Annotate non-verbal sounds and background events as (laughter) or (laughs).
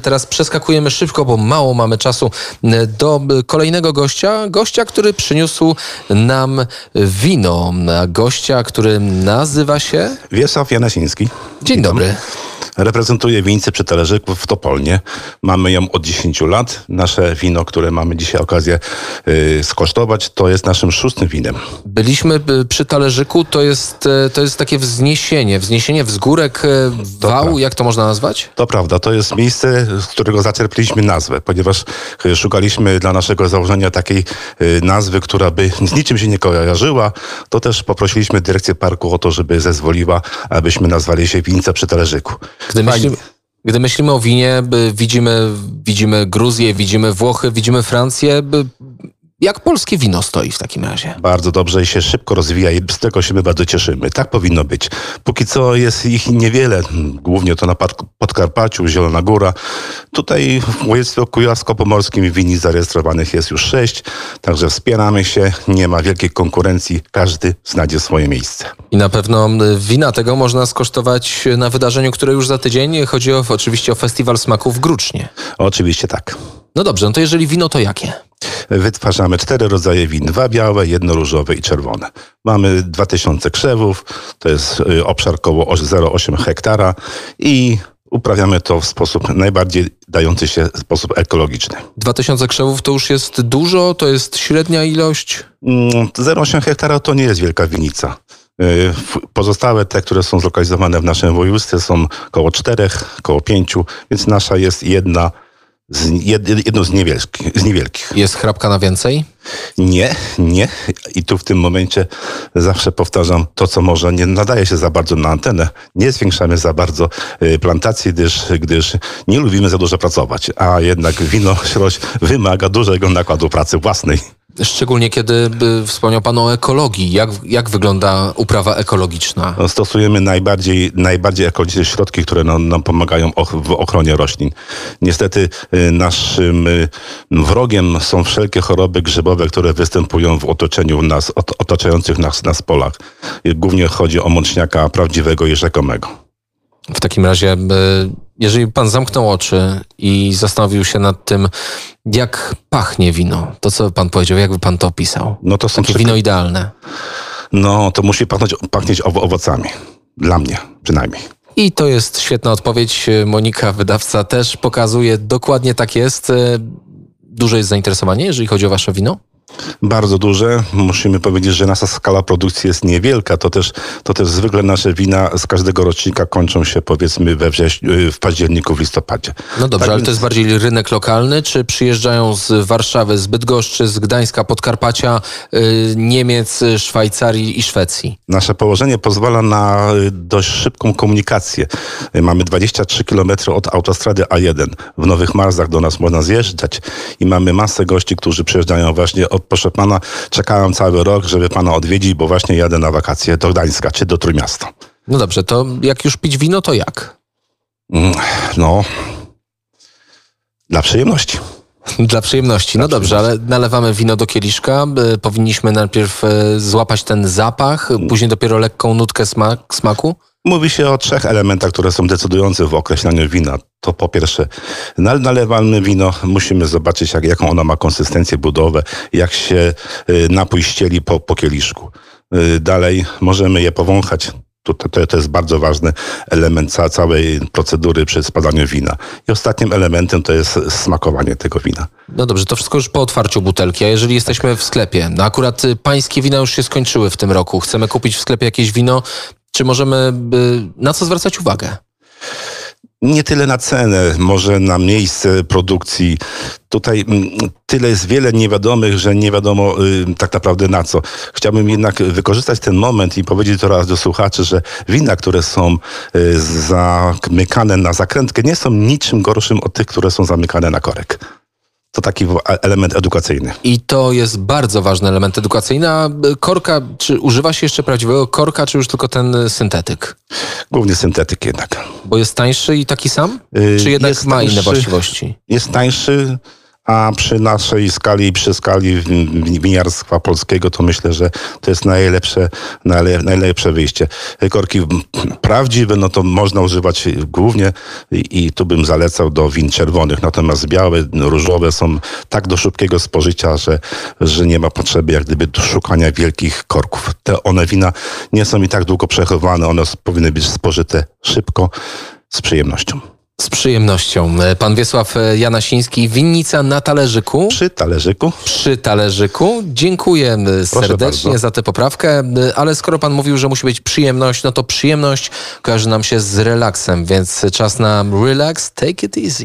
Teraz przeskakujemy szybko, bo mało mamy czasu do kolejnego gościa. Gościa, który przyniósł nam wino. Gościa, który nazywa się... Wiesław Janasiński. Dzień dobry. Reprezentuję wińce przy talerzyku w Topolnie. Mamy ją od 10 lat. Nasze wino, które mamy dzisiaj okazję y, skosztować, to jest naszym szóstym winem. Byliśmy y, przy talerzyku, to jest, y, to jest takie wzniesienie, wzniesienie wzgórek y, wał, jak to można nazwać? To prawda, to jest miejsce, z którego zaczerpiliśmy nazwę, ponieważ szukaliśmy dla naszego założenia takiej nazwy, która by z niczym się nie kojarzyła. To też poprosiliśmy dyrekcję parku o to, żeby zezwoliła, abyśmy nazwali się Wińce przy talerzyku. Gdy myślimy, gdy myślimy o winie, widzimy, widzimy Gruzję, widzimy Włochy, widzimy Francję. Jak polskie wino stoi w takim razie? Bardzo dobrze i się szybko rozwija i z tego się my bardzo cieszymy. Tak powinno być. Póki co jest ich niewiele, głównie to na Podkarpaciu, Zielona Góra. Tutaj w województwie kujawsko-pomorskim wini zarejestrowanych jest już sześć, także wspieramy się, nie ma wielkiej konkurencji, każdy znajdzie swoje miejsce. I na pewno wina tego można skosztować na wydarzeniu, które już za tydzień. Chodzi o, oczywiście o Festiwal Smaków w Grucznie. Oczywiście tak. No dobrze, no to jeżeli wino, to jakie? Wytwarzamy cztery rodzaje win, dwa białe, jedno różowe i czerwone. Mamy 2000 krzewów, to jest y, obszar około 0,8 hektara i uprawiamy to w sposób najbardziej dający się sposób ekologiczny. 2000 krzewów to już jest dużo, to jest średnia ilość? 0,8 mm, hektara to nie jest wielka winica. Y, pozostałe te, które są zlokalizowane w naszym województwie są około czterech, około pięciu, więc nasza jest jedna z, jedną z niewielkich, z niewielkich. Jest chrapka na więcej? Nie, nie. I tu w tym momencie zawsze powtarzam to, co może nie nadaje się za bardzo na antenę. Nie zwiększamy za bardzo y, plantacji, gdyż, gdyż nie lubimy za dużo pracować, a jednak wino śrość wymaga dużego nakładu pracy własnej. Szczególnie kiedy wspomniał Pan o ekologii. Jak, jak wygląda uprawa ekologiczna? No, stosujemy najbardziej, najbardziej ekologiczne środki, które nam, nam pomagają w ochronie roślin. Niestety y, naszym y, wrogiem są wszelkie choroby grzybowe, które występują w otoczeniu nas, otaczających nas, nas polach. Głównie chodzi o mączniaka prawdziwego i rzekomego. W takim razie, jeżeli pan zamknął oczy i zastanowił się nad tym, jak pachnie wino, to co pan powiedział, jakby pan to opisał? No to są takie wino idealne. No, to musi pachnąć, pachnieć owocami. Dla mnie przynajmniej. I to jest świetna odpowiedź. Monika, wydawca, też pokazuje, dokładnie tak jest. Duże jest zainteresowanie, jeżeli chodzi o wasze wino? Bardzo duże. Musimy powiedzieć, że nasza skala produkcji jest niewielka. To też, to też zwykle nasze wina z każdego rocznika kończą się powiedzmy we wrześniu, w październiku, w listopadzie. No dobrze, tak ale więc... to jest bardziej rynek lokalny, czy przyjeżdżają z Warszawy, z Bydgoszczy, z Gdańska, Podkarpacia, yy, Niemiec, Szwajcarii i Szwecji? Nasze położenie pozwala na y, dość szybką komunikację. Mamy 23 km od autostrady A1. W Nowych Marzach do nas można zjeżdżać i mamy masę gości, którzy przyjeżdżają właśnie od proszę pana, czekałem cały rok, żeby pana odwiedzić, bo właśnie jadę na wakacje do Gdańska czy do Trójmiasta. No dobrze, to jak już pić wino, to jak? Mm, no, dla przyjemności. (laughs) Dla przyjemności. No dobrze, ale nalewamy wino do kieliszka. Powinniśmy najpierw e, złapać ten zapach, później dopiero lekką nutkę smak, smaku. Mówi się o trzech elementach, które są decydujące w określaniu wina. To po pierwsze, nalewamy wino, musimy zobaczyć, jak, jaką ona ma konsystencję, budowę, jak się y, napój ścieli po, po kieliszku. Y, dalej możemy je powąchać. To, to, to jest bardzo ważny element ca, całej procedury przy spadaniu wina. I ostatnim elementem to jest smakowanie tego wina. No dobrze, to wszystko już po otwarciu butelki. A jeżeli jesteśmy w sklepie, no akurat y, pańskie wina już się skończyły w tym roku, chcemy kupić w sklepie jakieś wino, czy możemy na co zwracać uwagę? nie tyle na cenę, może na miejsce produkcji. Tutaj mm, tyle jest wiele niewiadomych, że nie wiadomo y, tak naprawdę na co. Chciałbym jednak wykorzystać ten moment i powiedzieć to raz do słuchaczy, że wina, które są y, zamykane na zakrętkę, nie są niczym gorszym od tych, które są zamykane na korek. To taki element edukacyjny. I to jest bardzo ważny element edukacyjny. A korka, czy używa się jeszcze prawdziwego korka, czy już tylko ten syntetyk? Głównie syntetyk jednak. Bo jest tańszy i taki sam? Czy jednak jest ma tańszy, inne właściwości? Jest tańszy, a przy naszej skali, przy skali winiarstwa polskiego, to myślę, że to jest najlepsze, najlepsze wyjście. Korki prawdziwe, no to można używać głównie i, i tu bym zalecał do win czerwonych, natomiast białe, różowe są tak do szybkiego spożycia, że, że nie ma potrzeby jak gdyby szukania wielkich korków. Te one wina nie są i tak długo przechowywane, one powinny być spożyte szybko, z przyjemnością. Z przyjemnością. Pan Wiesław Janasiński, winnica na talerzyku. Przy talerzyku. Przy talerzyku. Dziękuję Proszę serdecznie bardzo. za tę poprawkę, ale skoro pan mówił, że musi być przyjemność, no to przyjemność kojarzy nam się z relaksem, więc czas na relax, take it easy.